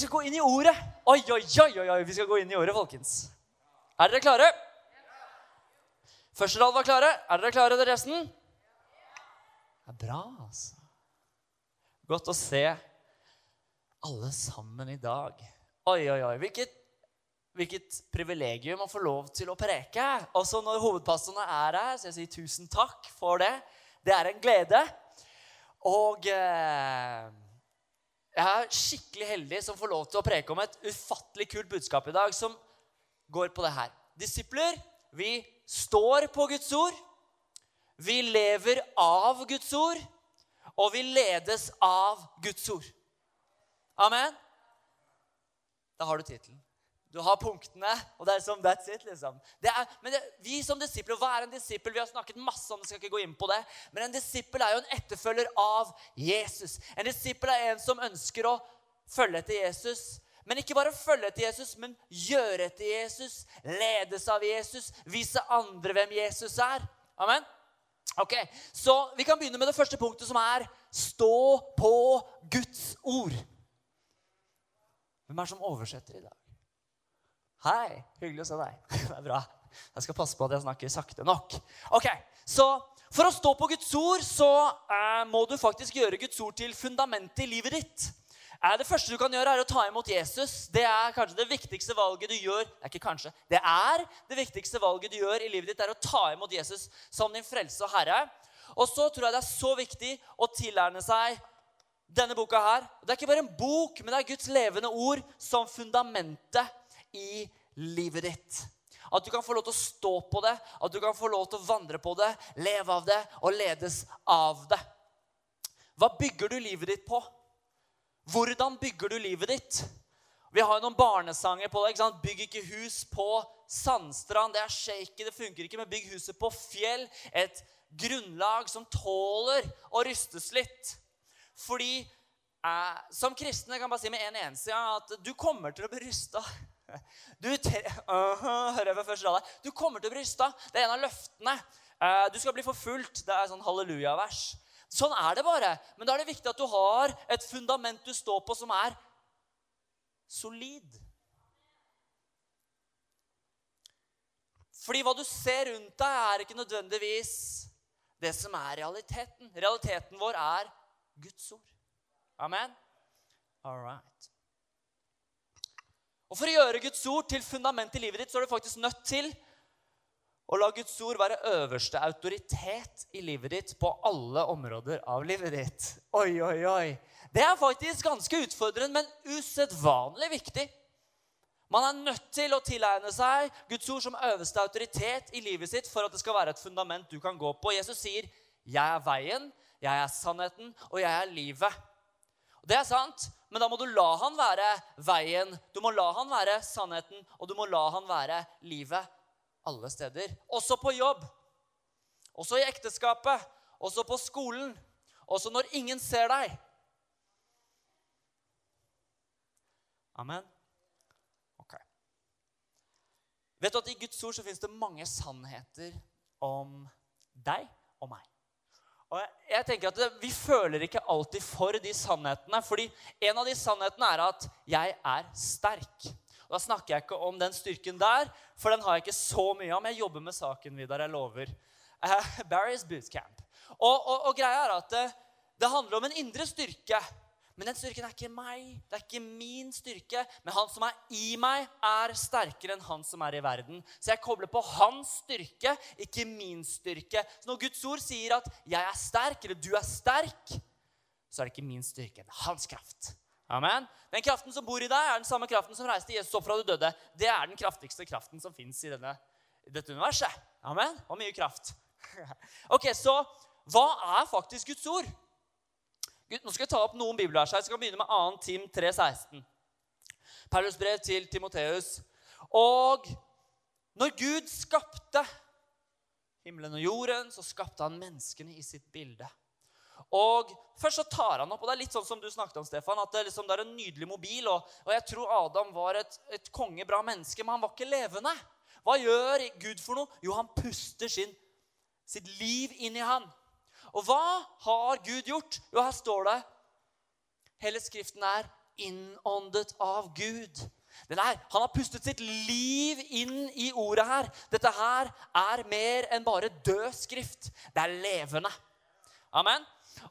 Vi skal gå inn i ordet. Oi, oi, oi, oi, vi skal gå inn i ordet, folkens. Er dere klare? Første rad var klare. Er dere klare, dere resten? Det er bra, altså. Godt å se alle sammen i dag. Oi, oi, oi. Hvilket, hvilket privilegium å få lov til å preke. Også når hovedpastorene er her, så jeg sier tusen takk for det. Det er en glede. Og eh, jeg er skikkelig heldig som får lov til å preke om et ufattelig kult budskap i dag som går på det her. Disipler, vi står på Guds ord. Vi lever av Guds ord. Og vi ledes av Guds ord. Amen. Da har du tittelen. Du har punktene, og det er som that's it. liksom. Er, men det, vi som disipler, Hva er en disippel? Vi har snakket masse om det, skal ikke gå inn på det. Men en disippel er jo en etterfølger av Jesus. En disippel er en som ønsker å følge etter Jesus. Men ikke bare følge etter Jesus, men gjøre etter Jesus. Ledes av Jesus. Vise andre hvem Jesus er. Amen? Ok, Så vi kan begynne med det første punktet, som er stå på Guds ord. Hvem er det som oversetter i dag? Hei, hyggelig å se deg. Det er bra. Jeg skal passe på at jeg snakker sakte nok. Ok, Så for å stå på Guds ord så eh, må du faktisk gjøre Guds ord til fundamentet i livet ditt. Eh, det første du kan gjøre, er å ta imot Jesus. Det er kanskje det viktigste valget du gjør. Det er ikke kanskje, det er det viktigste valget du gjør i livet ditt, er å ta imot Jesus som din frelse og herre. Og så tror jeg det er så viktig å tilerne seg denne boka her. Det er ikke bare en bok, men det er Guds levende ord som fundamentet i livet ditt. At du kan få lov til å stå på det, at du kan få lov til å vandre på det, leve av det og ledes av det. Hva bygger du livet ditt på? Hvordan bygger du livet ditt? Vi har jo noen barnesanger på det. ikke sant? Bygg ikke hus på sandstrand. Det er shaky, det funker ikke. Men bygg huset på fjell. Et grunnlag som tåler å rystes litt. Fordi eh, som kristne kan jeg bare si med en eneste gang at du kommer til å bli rysta. Du, uh -huh, du kommer til å bli. Det er en av løftene. Uh, du skal bli forfulgt. Det er sånn halleluja-vers. Sånn er det bare. Men da er det viktig at du har et fundament du står på, som er solid. Fordi hva du ser rundt deg, er ikke nødvendigvis det som er realiteten. Realiteten vår er Guds ord. Amen? All right. Og For å gjøre Guds ord til fundament i livet ditt, så er du faktisk nødt til å la Guds ord være øverste autoritet i livet ditt på alle områder av livet ditt. Oi, oi, oi. Det er faktisk ganske utfordrende, men usedvanlig viktig. Man er nødt til å tilegne seg Guds ord som øverste autoritet i livet sitt for at det skal være et fundament du kan gå på. Jesus sier, 'Jeg er veien, jeg er sannheten, og jeg er livet'. Det er sant, men da må du la han være veien, du må la han være sannheten, og du må la han være livet alle steder. Også på jobb, også i ekteskapet, også på skolen, også når ingen ser deg. Amen. Ok. Vet du at I Guds ord så fins det mange sannheter om deg og meg. Og jeg tenker at det, Vi føler ikke alltid for de sannhetene. fordi en av de sannhetene er at jeg er sterk. Og Da snakker jeg ikke om den styrken der, for den har jeg ikke så mye av. Men Jeg jobber med saken, Vidar. Jeg lover. Uh, Barry's bootcamp. Og, og, og, greia er at det, det handler om en indre styrke. Men den styrken er ikke meg, det er ikke min styrke. Men han som er i meg, er sterkere enn han som er i verden. Så jeg kobler på hans styrke, ikke min styrke. Så når Guds ord sier at 'jeg er sterk', eller 'du er sterk', så er det ikke min styrke, men hans kraft. Amen. Den kraften som bor i deg, er den samme kraften som reiste Jesus opp fra de døde. Det er den kraftigste kraften som fins i, denne, dette universet. Amen. Og mye kraft. ok, Så hva er faktisk Guds ord? Nå skal jeg ta opp noen bibelvers her. Jeg skal begynne med 2. Tim 3,16. Paulus brev til Timoteus. Og når Gud skapte himmelen og jorden, så skapte han menneskene i sitt bilde. Og Først så tar han opp, og det er litt sånn som du snakket om, Stefan, at det, liksom, det er en nydelig mobil. Og, og jeg tror Adam var et, et kongebra menneske, men han var ikke levende. Hva gjør Gud for noe? Jo, han puster sin, sitt liv inn i han. Og hva har Gud gjort? Jo, her står det Hele Skriften er innåndet av Gud. Er, han har pustet sitt liv inn i ordet her. Dette her er mer enn bare død skrift. Det er levende. Amen.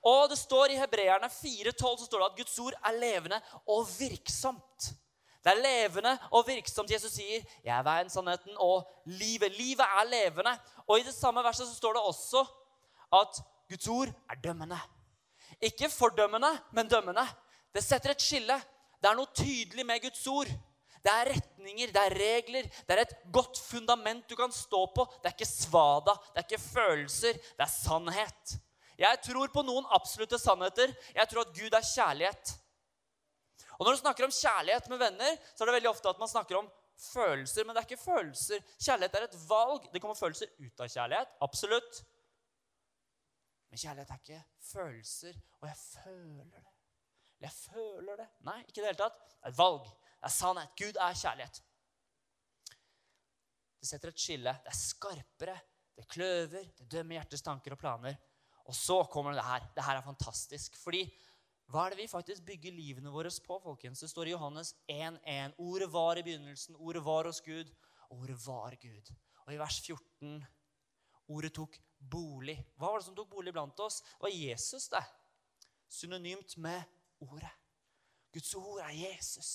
Og det står i Hebreerne 4,12 så står det at Guds ord er levende og virksomt. Det er levende og virksomt. Jesus sier, 'Jeg er veien, sannheten og livet'. Livet er levende. Og i det samme verset så står det også at Guds ord er dømmende. Ikke fordømmende, men dømmende. Det setter et skille. Det er noe tydelig med Guds ord. Det er retninger, det er regler, det er et godt fundament du kan stå på. Det er ikke svada, det er ikke følelser, det er sannhet. Jeg tror på noen absolutte sannheter. Jeg tror at Gud er kjærlighet. Og Når du snakker om kjærlighet med venner, så er det veldig ofte at man snakker om følelser. Men det er ikke følelser. Kjærlighet er et valg. Det kommer følelser ut av kjærlighet. Absolutt. Men kjærlighet er ikke følelser. Og jeg føler det. Jeg føler det. Nei, ikke i det hele tatt. Det er et valg. Det er sannhet. Gud er kjærlighet. Det setter et skille. Det er skarpere. Det kløver. Det dømmer hjertets tanker og planer. Og så kommer det her. Det her er fantastisk. Fordi hva er det vi faktisk bygger livene våre på? folkens? Det står i Johannes 1.1. Ordet var i begynnelsen. Ordet var hos Gud. Ordet var Gud. Og i vers 14 Ordet tok bolig. Hva var det som tok bolig blant oss? Det var Jesus, det. Synonymt med ordet. Guds ord er Jesus.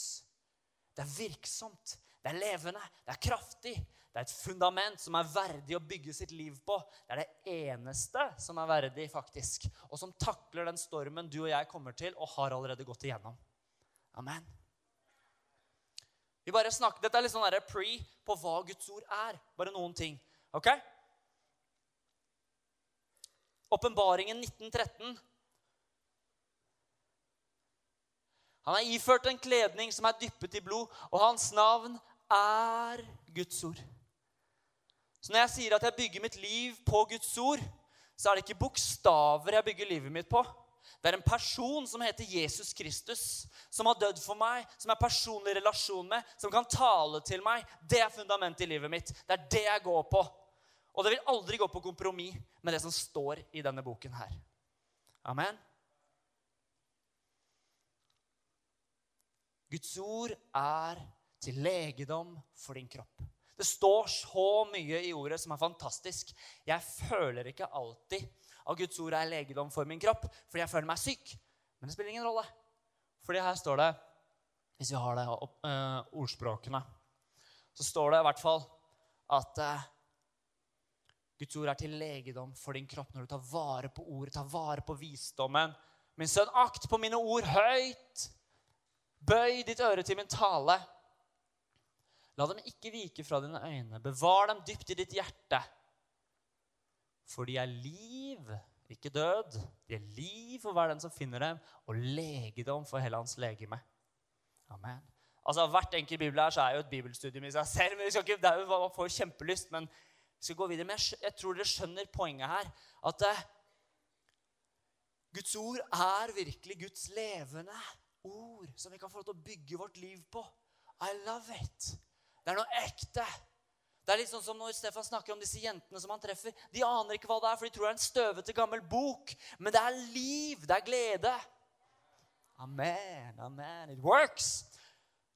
Det er virksomt, det er levende, det er kraftig. Det er et fundament som er verdig å bygge sitt liv på. Det er det eneste som er verdig, faktisk. Og som takler den stormen du og jeg kommer til og har allerede gått igjennom. Amen. Vi bare snakker, Dette er litt sånn pre på hva Guds ord er. Bare noen ting. Ok? Åpenbaringen 1913 Han er iført en kledning som er dyppet i blod, og hans navn er Guds ord. Så når jeg sier at jeg bygger mitt liv på Guds ord, så er det ikke bokstaver jeg bygger livet mitt på. Det er en person som heter Jesus Kristus, som har dødd for meg, som jeg har personlig relasjon med, som kan tale til meg. Det er fundamentet i livet mitt. Det er det jeg går på. Og det vil aldri gå på kompromiss med det som står i denne boken her. Amen. Guds ord er til legedom for din kropp. Det står så mye i ordet som er fantastisk. Jeg føler ikke alltid at Guds ord er legedom for min kropp, fordi jeg føler meg syk. Men det spiller ingen rolle. Fordi her står det, hvis vi har det opp, uh, ordspråkene, så står det i hvert fall at uh, Guds ord er til legedom for din kropp når du tar vare på ordet, tar vare på visdommen. Min sønn, akt på mine ord høyt. Bøy ditt øre til min tale. La dem ikke vike fra dine øyne. Bevar dem dypt i ditt hjerte. For de er liv, ikke død. De er liv for hver den som finner dem, og legedom for hele hans legeme. Amen. Altså, Hvert enkelt bibel her så er jo et bibelstudium i seg selv. men vi skal ikke, det er jo Man får kjempelyst, men skal gå videre. Men jeg, tror dere skjønner poenget her. At eh, Guds ord er virkelig Guds levende ord som vi kan få lov til å bygge vårt liv på. I love it. Det er noe ekte. Det er litt sånn som når Stefan snakker om disse jentene som han treffer. De aner ikke hva det er, for de tror det er en støvete, gammel bok. Men det er liv. Det er glede. Amen. Amen. It works.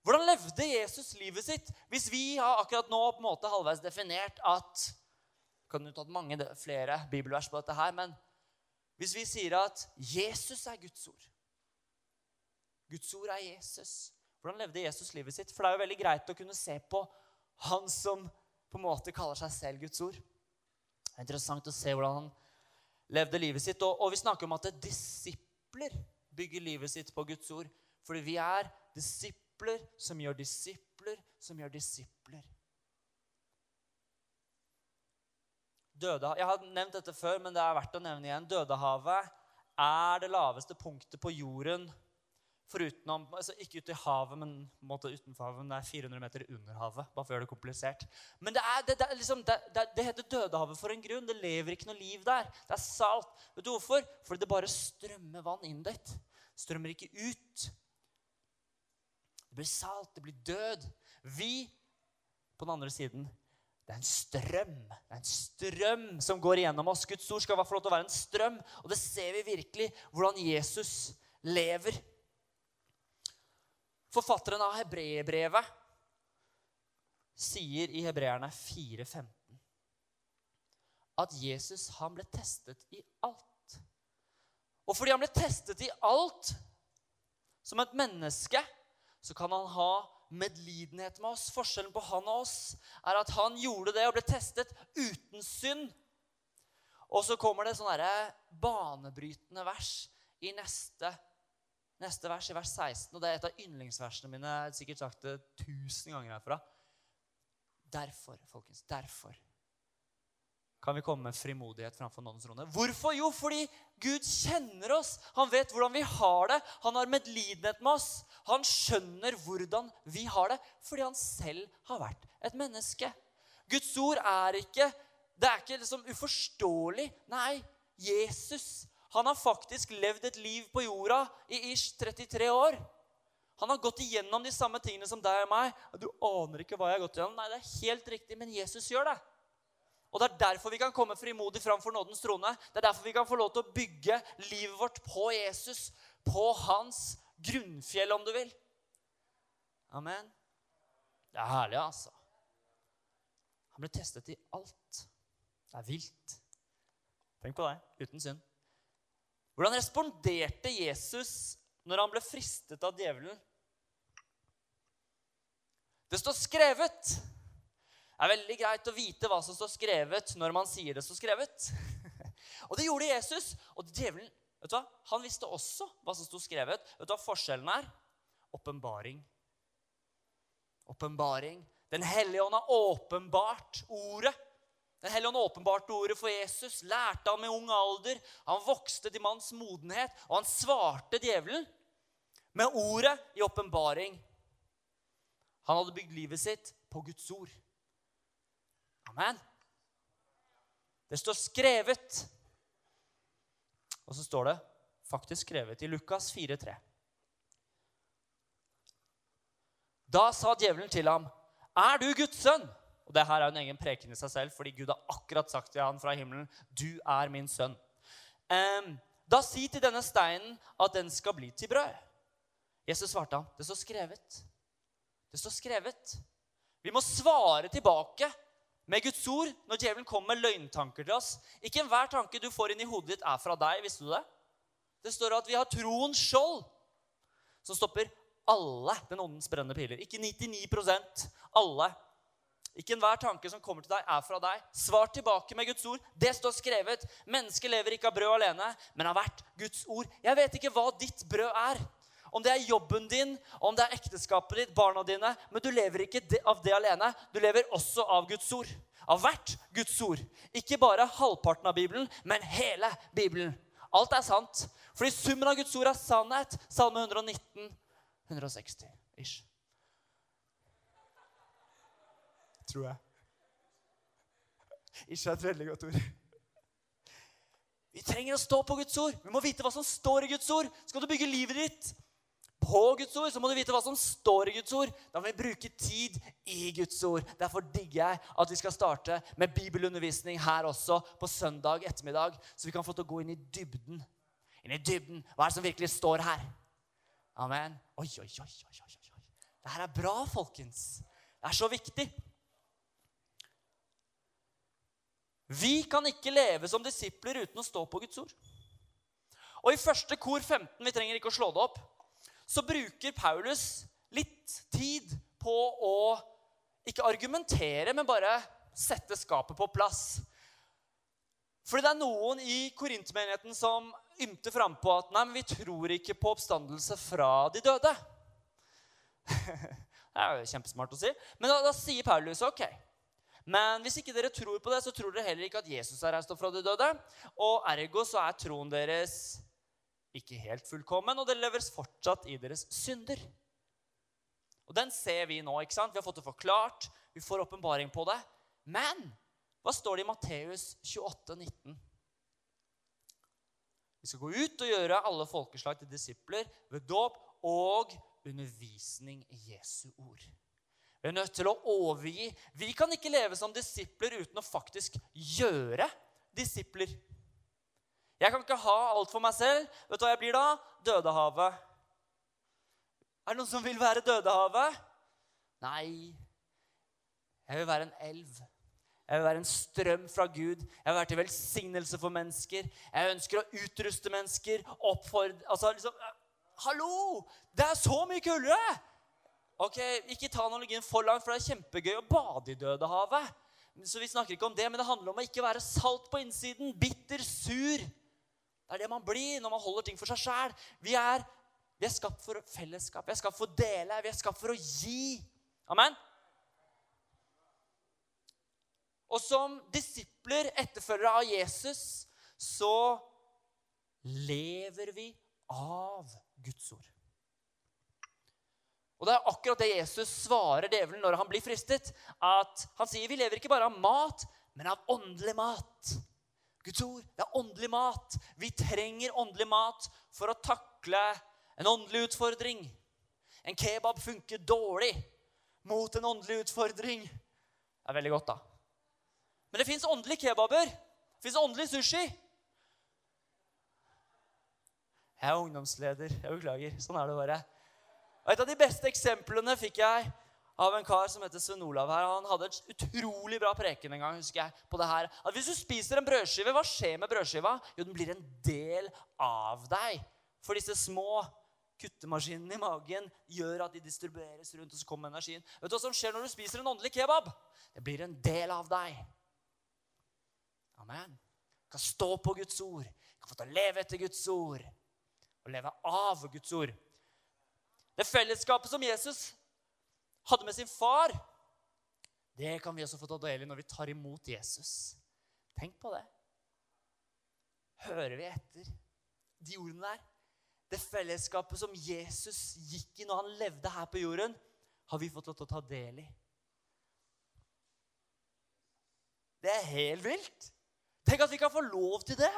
Hvordan levde Jesus livet sitt? Hvis vi har akkurat nå på en måte halvveis definert at kan du tatt mange flere bibelvers på dette her, men hvis vi sier at Jesus er Guds ord Guds ord er Jesus. Hvordan levde Jesus livet sitt? For det er jo veldig greit å kunne se på han som på en måte kaller seg selv Guds ord. Det er interessant å se hvordan han levde livet sitt. Og, og vi snakker om at disipler bygger livet sitt på Guds ord. Fordi vi er disipler som gjør disipler som gjør disipler. Døde, jeg har nevnt dette før, men det er verdt å nevne igjen. Dødehavet er det laveste punktet på jorden Forutenom, altså Ikke ute i havet, men måte utenfor havet. Men det er 400 meter under havet. bare for å gjøre det komplisert. Men det, er, det, det, liksom, det, det heter Dødehavet for en grunn. Det lever ikke noe liv der. Det er salt. Vet du hvorfor? Fordi det bare strømmer vann inn dit. Strømmer ikke ut. Blir salt, det blir død. Vi på den andre siden det er en strøm det er en strøm som går igjennom oss. Guds ord skal få lov å være en strøm. Og det ser vi virkelig hvordan Jesus lever. Forfatteren av hebreerbrevet sier i Hebreerne 4,15 at Jesus han ble testet i alt. Og fordi han ble testet i alt som et menneske, så kan han ha medlidenhet med oss. Forskjellen på han og oss er at han gjorde det og ble testet uten synd. Og så kommer det sånne banebrytende vers i neste, neste vers, i vers 16. Og det er et av yndlingsversene mine. Jeg har sikkert sagt det tusen ganger herfra. Derfor, folkens, derfor kan vi komme med frimodighet framfor nådens trone. Hvorfor? Jo, fordi Gud kjenner oss. Han vet hvordan vi har det. Han har medlidenhet med oss. Han skjønner hvordan vi har det, fordi han selv har vært et menneske. Guds ord er ikke det er ikke liksom uforståelig. Nei, Jesus han har faktisk levd et liv på jorda i ish 33 år. Han har gått igjennom de samme tingene som deg og meg. Du aner ikke hva jeg har gått igjennom. Nei, det er helt riktig, men Jesus gjør det. Og Det er derfor vi kan komme frimodig framfor nådens trone. Det er derfor vi kan få lov til å bygge livet vårt på Jesus, på hans grunnfjell, om du vil. Amen. Det er herlig, altså. Han ble testet i alt. Det er vilt. Tenk på det. Uten synd. Hvordan responderte Jesus når han ble fristet av djevelen? Det står skrevet. Det er veldig greit å vite hva som står skrevet, når man sier det står skrevet. Og det gjorde Jesus. Og djevelen vet du hva? han visste også hva som sto skrevet. Vet du hva forskjellen er? Åpenbaring. Åpenbaring. Den hellige ånd har åpenbart ordet. Den hellige ånd åpenbarte ordet for Jesus, lærte han med ung alder. Han vokste til manns modenhet, og han svarte djevelen med ordet i åpenbaring. Han hadde bygd livet sitt på Guds ord. Amen. Det står skrevet. Og så står det faktisk skrevet i Lukas 4,3. Da sa djevelen til ham, 'Er du Guds sønn?' Og det her er en egen preken i seg selv, fordi Gud har akkurat sagt til han fra himmelen, 'Du er min sønn'. Um, da si til denne steinen at den skal bli til brød. Jesus svarte ham, 'Det står skrevet.' Det står skrevet. Vi må svare tilbake med Guds ord når djevelen kommer med løgntanker til oss. Ikke enhver tanke du får inn i hodet ditt, er fra deg. Visste du det? Det står at vi har troens skjold, som stopper alle den åndens brennende piler. Ikke 99% alle. Ikke enhver tanke som kommer til deg, er fra deg. Svar tilbake med Guds ord. Det står skrevet. Mennesket lever ikke av brød alene, men av hvert Guds ord. Jeg vet ikke hva ditt brød er om det er jobben din, om det er ekteskapet ditt, barna dine. Men du lever ikke av det alene. Du lever også av Guds ord. Av hvert Guds ord. Ikke bare halvparten av Bibelen, men hele Bibelen. Alt er sant. Fordi summen av Guds ord er sannhet. Salme 119, 160 ish. Tror jeg. Ish er et veldig godt ord. Vi trenger å stå på Guds ord. Vi må vite hva som står i Guds ord. Skal du bygge livet ditt på Guds ord, så må du vite hva som står i Guds ord. Da må vi bruke tid i Guds ord. Derfor digger jeg at vi skal starte med bibelundervisning her også på søndag ettermiddag, så vi kan få til å gå inn i dybden. Inn i dybden. Hva er det som virkelig står her? Amen. Oi, oi, oi, oi, oi. Det her er bra, folkens. Det er så viktig. Vi kan ikke leve som disipler uten å stå på Guds ord. Og i første kor 15, vi trenger ikke å slå det opp, så bruker Paulus litt tid på å ikke argumentere, men bare sette skapet på plass. Fordi det er noen i korintmenigheten som ymter frampå at nei, men vi tror ikke på oppstandelse fra de døde. det er jo kjempesmart å si. Men da, da sier Paulus ok. Men hvis ikke dere tror på det, så tror dere heller ikke at Jesus er reist opp fra de døde. Og ergo så er troen deres ikke helt fullkommen, og det leveres fortsatt i deres synder. Og Den ser vi nå. ikke sant? Vi har fått det forklart, vi får åpenbaring på det. Men hva står det i Matteus 28, 19? Vi skal gå ut og gjøre alle folkeslag til disipler ved dåp og undervisning i Jesu ord. Vi er nødt til å overgi. Vi kan ikke leve som disipler uten å faktisk gjøre disipler. Jeg kan ikke ha alt for meg selv. Vet du hva jeg blir da? Dødehavet. Er det noen som vil være Dødehavet? Nei. Jeg vil være en elv. Jeg vil være en strøm fra Gud. Jeg vil være til velsignelse for mennesker. Jeg ønsker å utruste mennesker. Oppfordre Altså liksom Hallo! Det er så mye kulde! Ok, Ikke ta analogien for langt, for det er kjempegøy å bade i Dødehavet. Så vi snakker ikke om det, Men det handler om å ikke være salt på innsiden. Bitter, sur. Det er det man blir når man holder ting for seg sjæl. Vi, vi, er skapt for fellesskap, vi er skapt for å dele, vi er skapt for å gi. Amen? Og som disipler, etterfølgere av Jesus, så lever vi av Guds ord. Og Det er akkurat det Jesus svarer djevelen når han blir fristet. At Han sier vi lever ikke bare av mat, men av åndelig mat. Guds ord, det er åndelig mat. Vi trenger åndelig mat for å takle en åndelig utfordring. En kebab funker dårlig mot en åndelig utfordring. Det er veldig godt, da. Men det fins åndelige kebaber. Det fins åndelig sushi. Jeg er ungdomsleder. Jeg beklager. Sånn er det bare. Og Et av de beste eksemplene fikk jeg av en kar som heter Sven Olav. her. Han hadde et utrolig bra preken en gang. husker jeg, på det her. At Hvis du spiser en brødskive, hva skjer med brødskiva? Jo, den blir en del av deg. For disse små kuttemaskinene i magen gjør at de distribueres rundt, og så kommer energien. Vet du hva som skjer når du spiser en åndelig kebab? Det blir en del av deg. Amen. Du kan stå på Guds ord. Du kan få til å leve etter Guds ord. Og leve av Guds ord. Det fellesskapet som Jesus hadde med sin far, det kan vi også få ta del i når vi tar imot Jesus. Tenk på det. Hører vi etter de ordene der? Det fellesskapet som Jesus gikk i når han levde her på jorden, har vi fått lov til å ta del i. Det er helt vilt. Tenk at vi kan få lov til det!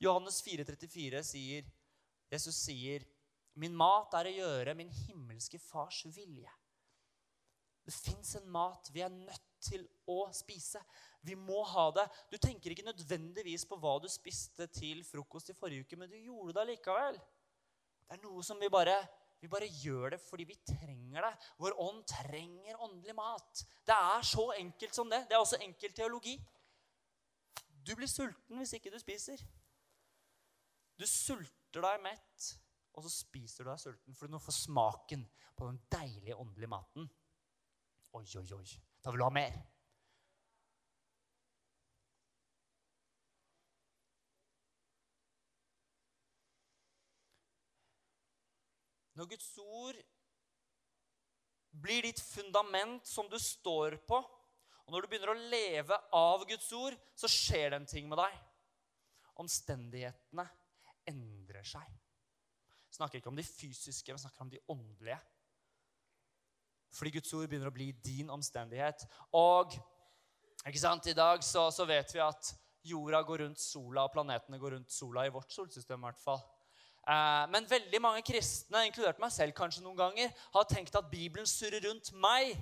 Johannes 4,34 sier Jesus sier, 'Min mat er å gjøre min himmelske fars vilje'. Det fins en mat vi er nødt til å spise. Vi må ha det. Du tenker ikke nødvendigvis på hva du spiste til frokost i forrige uke, men du gjorde det likevel. Det er noe som vi bare vi bare gjør det fordi vi trenger det. Vår ånd trenger åndelig mat. Det er så enkelt som det. Det er også enkel teologi. Du blir sulten hvis ikke du spiser. Du sulter deg mett, og så spiser du deg sulten fordi du får smaken på den deilige åndelige maten. Oi, oi, oi. Da vil du ha mer. Når Guds ord blir ditt fundament som du står på, og når du begynner å leve av Guds ord, så skjer det en ting med deg. Omstendighetene endrer seg. Snakker ikke om de fysiske, men snakker om de åndelige. Fordi Guds ord begynner å bli din omstendighet. Og ikke sant, i dag så, så vet vi at jorda går rundt sola, og planetene går rundt sola i vårt solsystem. i hvert fall. Eh, men veldig mange kristne, inkludert meg selv kanskje noen ganger, har tenkt at Bibelen surrer rundt meg.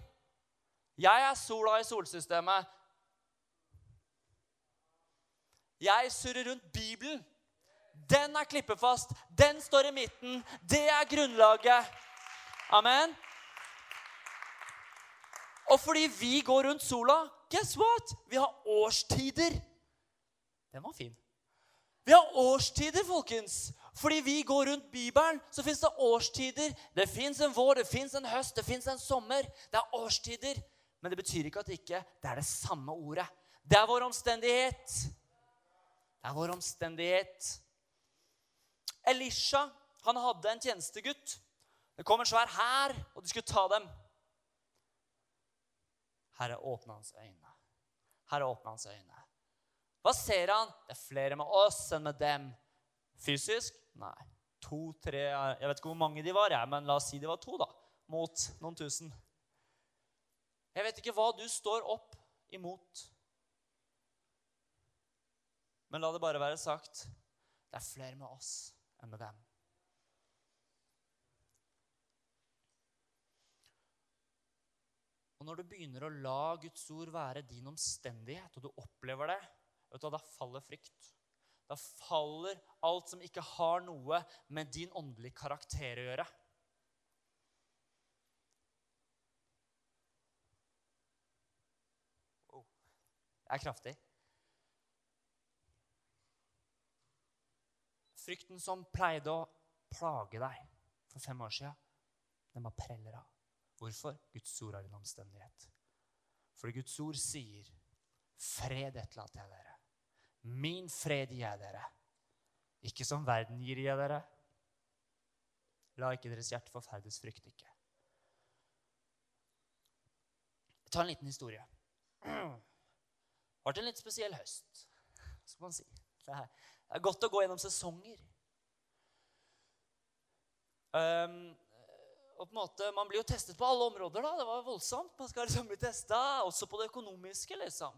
Jeg er sola i solsystemet. Jeg surrer rundt Bibelen. Den er klippefast. Den står i midten. Det er grunnlaget. Amen. Og fordi vi går rundt sola, guess what? Vi har årstider. Den var fin. Vi har årstider, folkens. Fordi vi går rundt Bibelen, så fins det årstider. Det fins en vår, det fins en høst, det fins en sommer. Det er årstider. Men det betyr ikke at det ikke det er det samme ordet. Det er vår omstendighet. Det er vår omstendighet. Elisha han hadde en tjenestegutt. Det kom en svær hær, og de skulle ta dem. Herre, åpne hans øyne. Herre, åpne hans øyne. Hva ser han? Det er flere med oss enn med dem. Fysisk? Nei. To, tre Jeg vet ikke hvor mange de var, jeg, men la oss si de var to, da. Mot noen tusen. Jeg vet ikke hva du står opp imot. Men la det bare være sagt det er flere med oss enn med dem. Og når du begynner å la Guds ord være din omstendighet, og du opplever det, du, da faller frykt. Da faller alt som ikke har noe med din åndelige karakter å gjøre. Det er kraftig. Frykten som pleide å plage deg for fem år siden, den bare preller av. Hvorfor? Guds ord er en omstendighet. For Guds ord sier, 'Fred etterlater jeg dere. Min fred gir jeg dere.' Ikke som verden gir jeg dere. La ikke deres hjerte forferdes, frykt ikke. Jeg tar en liten historie. Det har en litt spesiell høst, skal man si. Det det er godt å gå gjennom sesonger. Um, og på en måte, Man blir jo testet på alle områder. da, Det var voldsomt. Man skal liksom bli testa også på det økonomiske. liksom.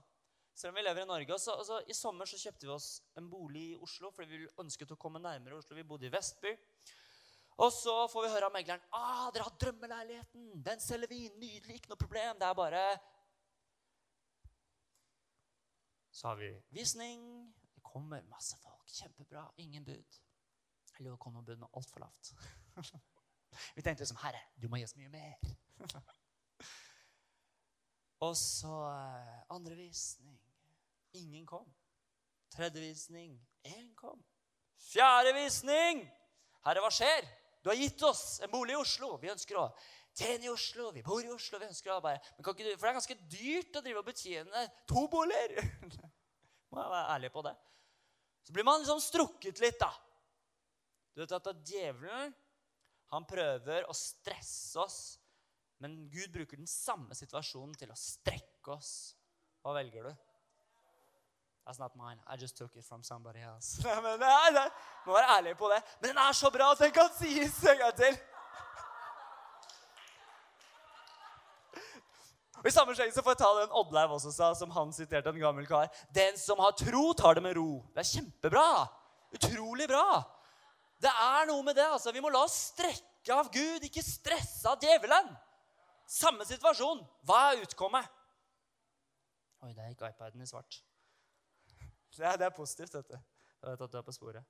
Selv om vi lever i Norge. Også, altså, I sommer så kjøpte vi oss en bolig i Oslo fordi vi ønsket å komme nærmere Oslo. Vi bodde i Vestby. Og så får vi høre av megleren ah, dere har drømmeleiligheten. Den selger vi. Nydelig, ikke noe problem. Det er bare Så har vi visning. Kommer masse folk. Kjempebra. Ingen bud. Eller det kom noen bud, men altfor lavt. vi tenkte liksom Herre, du må gi oss mye mer. Og så eh, andre visning. Ingen kom. Tredje visning. Én kom. Fjerde visning. Herre, hva skjer? Du har gitt oss en bolig i Oslo. Vi ønsker å tjene i Oslo. Vi bor i Oslo. vi ønsker å arbeide. Men kan ikke du, For det er ganske dyrt å drive og betjene to boliger. Må jeg være ærlig på det. Så blir man liksom strukket litt, da. Du vet at Djevelen han prøver å stresse oss men Gud bruker den samme situasjonen til å strekke oss. Hva velger du? That's not mine. I just took it from somebody else. Nei, men nei, nei. Må være ærlig på det. Men den er så bra at den kan sies en gang til. Og I samme skjeng så får jeg ta den Oddleiv også sa, som han siterte en gammel kar. Den som har tro, tar det med ro. Det er kjempebra. Utrolig bra. Det er noe med det. altså. Vi må la oss strekke av Gud, ikke stresse av djevelen. Samme situasjon. Hva er utkommet? Oi, der gikk iPaden i svart. Det er, det er positivt, du. Jeg vet at du er på sporet.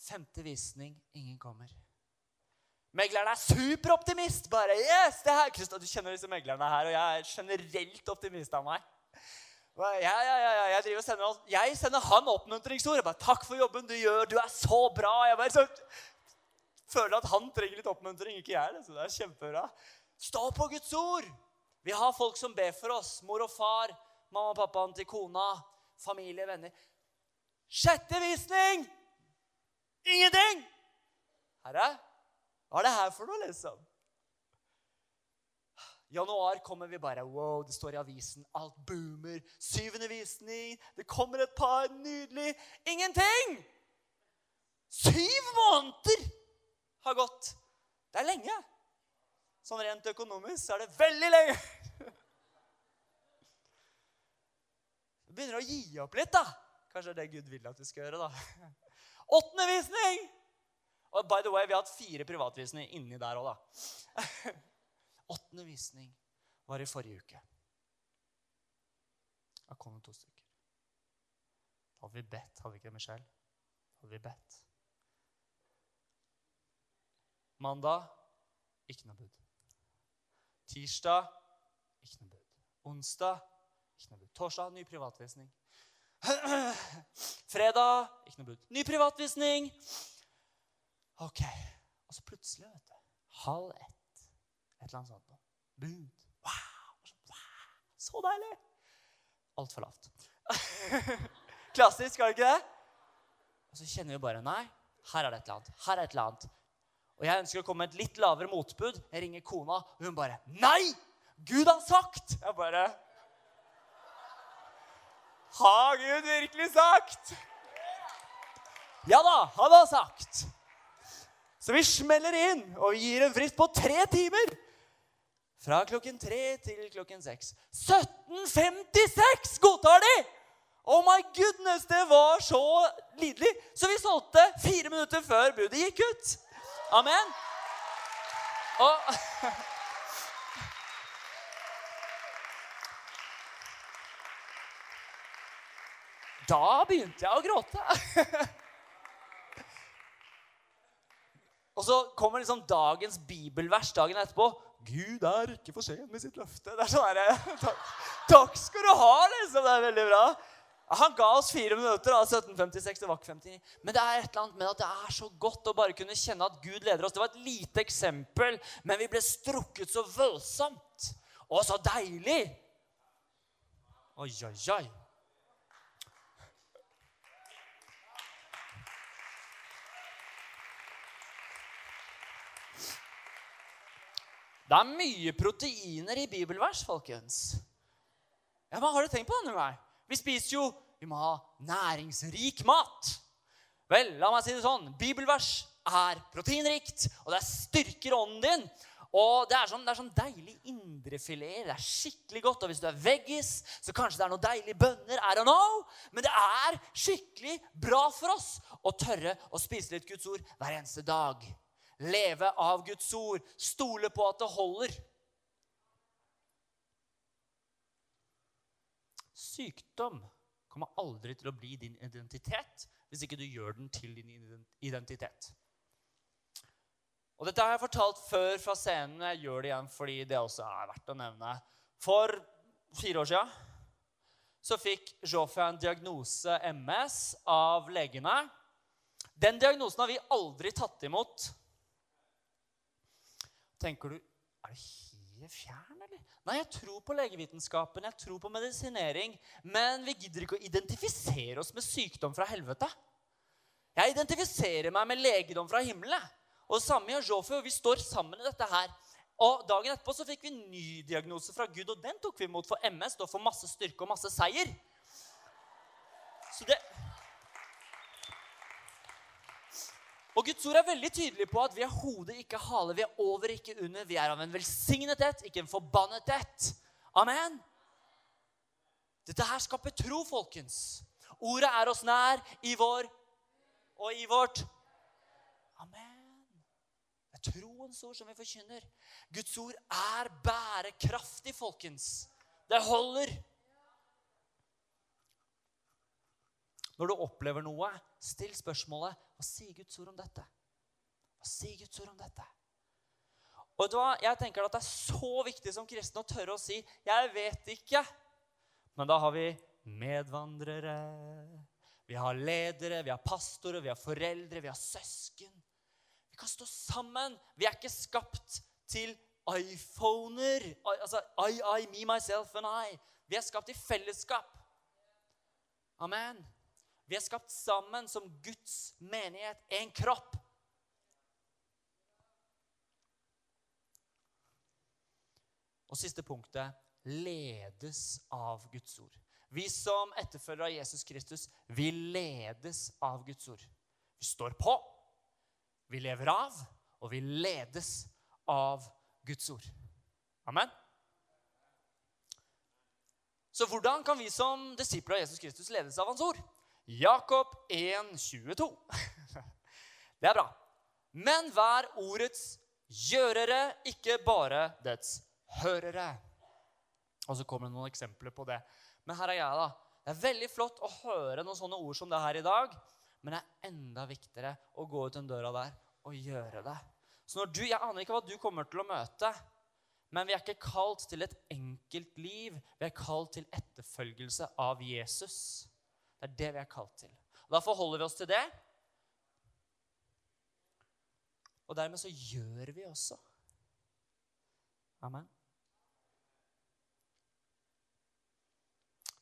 Femte visning ingen kommer. Megleren er superoptimist. bare, yes, det her. Christa, Du kjenner disse meglerne her, og jeg er generelt optimist av meg. Ja, ja, ja, jeg, driver og sender, jeg sender han oppmuntringsord. Jeg bare, 'Takk for jobben du gjør. Du er så bra.' Jeg bare, så, føler at han trenger litt oppmuntring, ikke jeg. Det, så det er kjempebra. Stå på Guds ord! Vi har folk som ber for oss. Mor og far, mamma og pappaen til kona, familie, venner. Sjette visning! Ingenting! Herre, hva er det her for noe, liksom? Januar kommer vi bare Wow, det står i avisen. Alt boomer. Syvende visning. Det kommer et par. Nydelig. Ingenting! Syv måneder! har gått. Det er lenge. Sånn rent økonomisk er det veldig lenge. Du begynner å gi opp litt, da. Kanskje det er det Gud vil at du skal gjøre, da. Åttende visning! Og by the way, vi har hatt fire privatvisninger inni der òg, da. Åttende visning var i forrige uke. Da kom det to stykker. Da Hadde vi bedt, hadde vi ikke det, Michelle? Hadde vi bedt? Mandag ikke noe bud. Tirsdag ikke noe bud. Onsdag ikke noe bud. Torsdag ny privatvisning. Fredag ikke noe bud. Ny privatvisning. Ok. Og så plutselig, vet du Halv ett. Et eller annet sånt. Bud. Wow. Så deilig! Altfor lavt. Klassisk, er det ikke det? Og så kjenner vi bare Nei, her er det et eller annet. Her er et eller annet. Og jeg ønsker å komme med et litt lavere motbud. Jeg ringer kona, og hun bare 'Nei! Gud har sagt!' Jeg bare Har Gud virkelig sagt? Ja da, han har sagt. Så vi smeller inn, og vi gir en frist på tre timer. Fra klokken tre til klokken seks. 17.56 godtar de! Oh my goodness, det var så lidelig. Så vi solgte fire minutter før budet gikk ut. Amen. Og Da begynte jeg å gråte. Og så kommer liksom dagens bibelvers dagen etterpå. Gud er ikke for sen med sitt løfte. Det er sånn herre takk, takk, skal du ha, liksom. Det er veldig bra. Han ga oss fire minutter av 1756 til VAK 59. Men det er et eller annet med at det er så godt å bare kunne kjenne at Gud leder oss. Det var et lite eksempel, men vi ble strukket så voldsomt. Og så deilig. Oi, oi, oi. Det er mye proteiner i bibelvers, folkens. Ja, men Har du tenkt på det? vei? Vi spiser jo Vi må ha næringsrik mat. Vel, la meg si det sånn. Bibelvers er proteinrikt, og det styrker ånden din. Og det er sånn, det er sånn deilig indrefileter. Det er skikkelig godt. Og hvis du er veggis, så kanskje det er noen deilige bønner. I don't know. Men det er skikkelig bra for oss å tørre å spise litt Guds ord hver eneste dag leve av Guds ord, stole på at det holder. Sykdom kommer aldri til å bli din identitet hvis ikke du gjør den til din identitet. Og Dette har jeg fortalt før fra scenen. Jeg gjør det igjen fordi det også er verdt å nevne. For fire år siden så fikk Joffe en diagnose MS av legene. Den diagnosen har vi aldri tatt imot tenker du Er det helt fjern, eller? Nei, jeg tror på legevitenskapen, jeg tror på medisinering. Men vi gidder ikke å identifisere oss med sykdom fra helvete. Jeg identifiserer meg med legedom fra himmelen. Og det samme gjør Jofi, og vi står sammen i dette her. Og Dagen etterpå så fikk vi en ny diagnose fra Gud, og den tok vi imot for MS. Da for masse styrke og masse seier. Så det, Og Guds ord er veldig tydelig på at vi er hodet, ikke hale. Vi er over, ikke under. Vi er av en velsignet ett, ikke en forbannet ett. Amen. Dette her skaper tro, folkens. Ordet er oss nær i vår og i vårt. Amen. Det er troens ord som vi forkynner. Guds ord er bærekraftig, folkens. Det holder. Når du opplever noe, still spørsmålet hva sier Guds ord om dette? Hva sier Guds ord om dette? Og vet? Jeg tenker at Det er så viktig som kristen å tørre å si 'Jeg vet ikke'. Men da har vi medvandrere, vi har ledere, vi har pastorer, vi har foreldre, vi har søsken. Vi kan stå sammen. Vi er ikke skapt til iPhoner. Altså I, I, me, myself and I. Vi er skapt i fellesskap. Amen. Vi er skapt sammen som Guds menighet, en kropp. Og siste punktet ledes av Guds ord. Vi som etterfølgere av Jesus Kristus, vi ledes av Guds ord. Vi står på, vi lever av, og vi ledes av Guds ord. Amen. Så hvordan kan vi som disipler av Jesus Kristus ledes av Hans ord? Jakob 1, 22. Det er bra. Men vær ordets gjørere, ikke bare dets hørere. Og så kommer det noen eksempler på det. Men her er jeg, da. Det er veldig flott å høre noen sånne ord som det her i dag. Men det er enda viktigere å gå ut den døra der og gjøre det. Så når du, Jeg aner ikke hva du kommer til å møte, men vi er ikke kalt til et enkelt liv. Vi er kalt til etterfølgelse av Jesus. Det er det vi er kalt til. Og Da forholder vi oss til det. Og dermed så gjør vi også. Amen.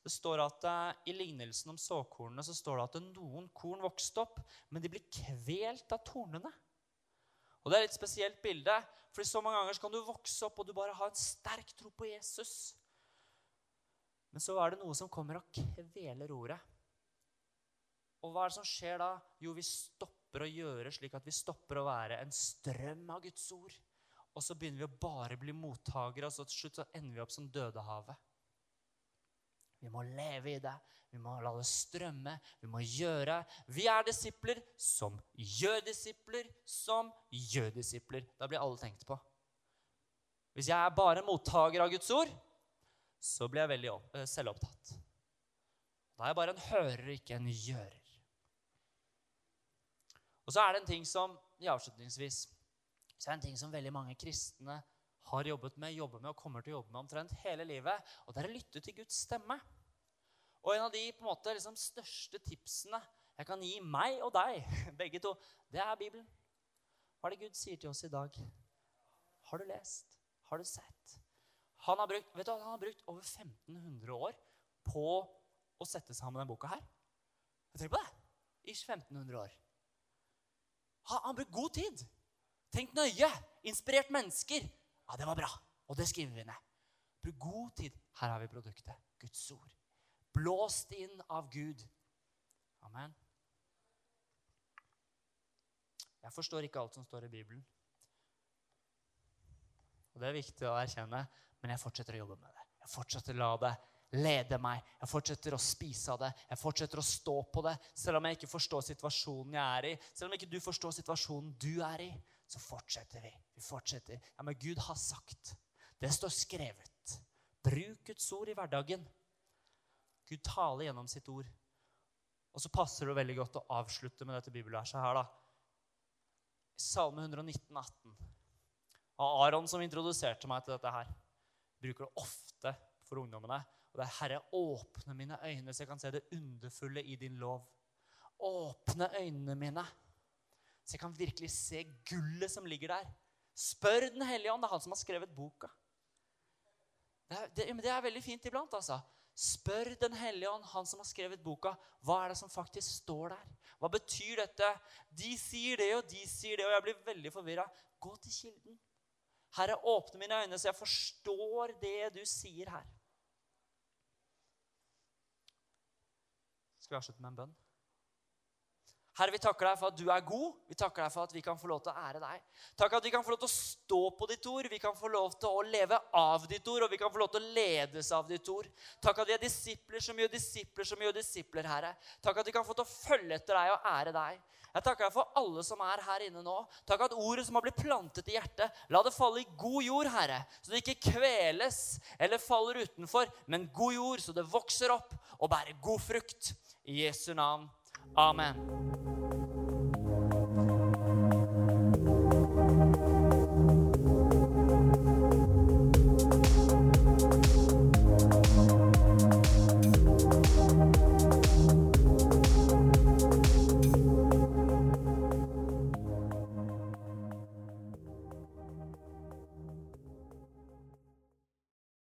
Det står at uh, I lignelsen om såkornene så står det at noen korn vokste opp, men de blir kvelt av tornene. Og Det er et litt spesielt bilde, for så mange ganger så kan du vokse opp og du bare ha en sterk tro på Jesus. Men så er det noe som kommer og kveler ordet. Og hva er det som skjer da? Jo, vi stopper å gjøre slik at vi stopper å være en strøm av Guds ord. Og så begynner vi å bare bli mottakere, og så til slutt så ender vi opp som Dødehavet. Vi må leve i det. Vi må la det strømme. Vi må gjøre. Vi er disipler som gjør disipler som gjør disipler. Da blir alle tenkt på. Hvis jeg er bare mottaker av Guds ord, så blir jeg veldig selvopptatt. Da er jeg bare en hører, ikke en gjører. Og så er det en ting som i avslutningsvis, så er det en ting som veldig mange kristne har jobbet med, jobber med og kommer til å jobbe med omtrent hele livet. Og det er å lytte til Guds stemme. Og en av de på en måte, liksom, største tipsene jeg kan gi meg og deg, begge to, det er Bibelen. Hva er det Gud sier til oss i dag? Har du lest? Har du sett? Han har brukt, vet du, han har brukt over 1500 år på å sette sammen denne boka her. Tenk på det! I 1500 år. Han har brukt god tid. Tenk nøye. Inspirert mennesker. Ja, det var bra. Og det skriver vi ned. Bruk god tid. Her har vi produktet. Guds ord. Blåst inn av Gud. Amen. Jeg forstår ikke alt som står i Bibelen. Og det er viktig å erkjenne, men jeg fortsetter å jobbe med det. Jeg fortsetter å la det lede meg. Jeg fortsetter å spise av det. Jeg fortsetter å stå på det. Selv om jeg ikke forstår situasjonen jeg er i, selv om ikke du forstår situasjonen du er i, så fortsetter vi. Vi fortsetter. Ja, men Gud har sagt. Det står skrevet. Bruk Guds ord i hverdagen. Gud taler gjennom sitt ord. Og så passer det veldig godt å avslutte med dette bibelverset her, da. Salme 119, 18. Av Aron, som introduserte meg til dette her, bruker det ofte for ungdommene. Og det er 'Herre, åpne mine øyne, så jeg kan se det underfulle i din lov'. Åpne øynene mine, så jeg kan virkelig se gullet som ligger der. Spør Den hellige ånd. Det er han som har skrevet boka. Det er, det, det er veldig fint iblant, altså. Spør Den hellige ånd, han som har skrevet boka, hva er det som faktisk står der? Hva betyr dette? De sier det, og de sier det, og jeg blir veldig forvirra. Gå til kilden. Herre, åpne mine øyne, så jeg forstår det du sier her. Skal vi avslutte med en bønn? Herre, vi takker deg for at du er god. Vi takker deg for at vi kan få lov til å ære deg. Takk at vi kan få lov til å stå på ditt ord, vi kan få lov til å leve av ditt ord, og vi kan få lov til å ledes av ditt ord. Takk at vi er disipler som gjør disipler som gjør disipler, Herre. Takk at vi kan få til å følge etter deg og ære deg. Jeg takker deg for alle som er her inne nå. Takk at ordet som har blitt plantet i hjertet, la det falle i god jord, Herre, så det ikke kveles eller faller utenfor, men god jord, så det vokser opp og bærer god frukt. I Jesu navn. Amen.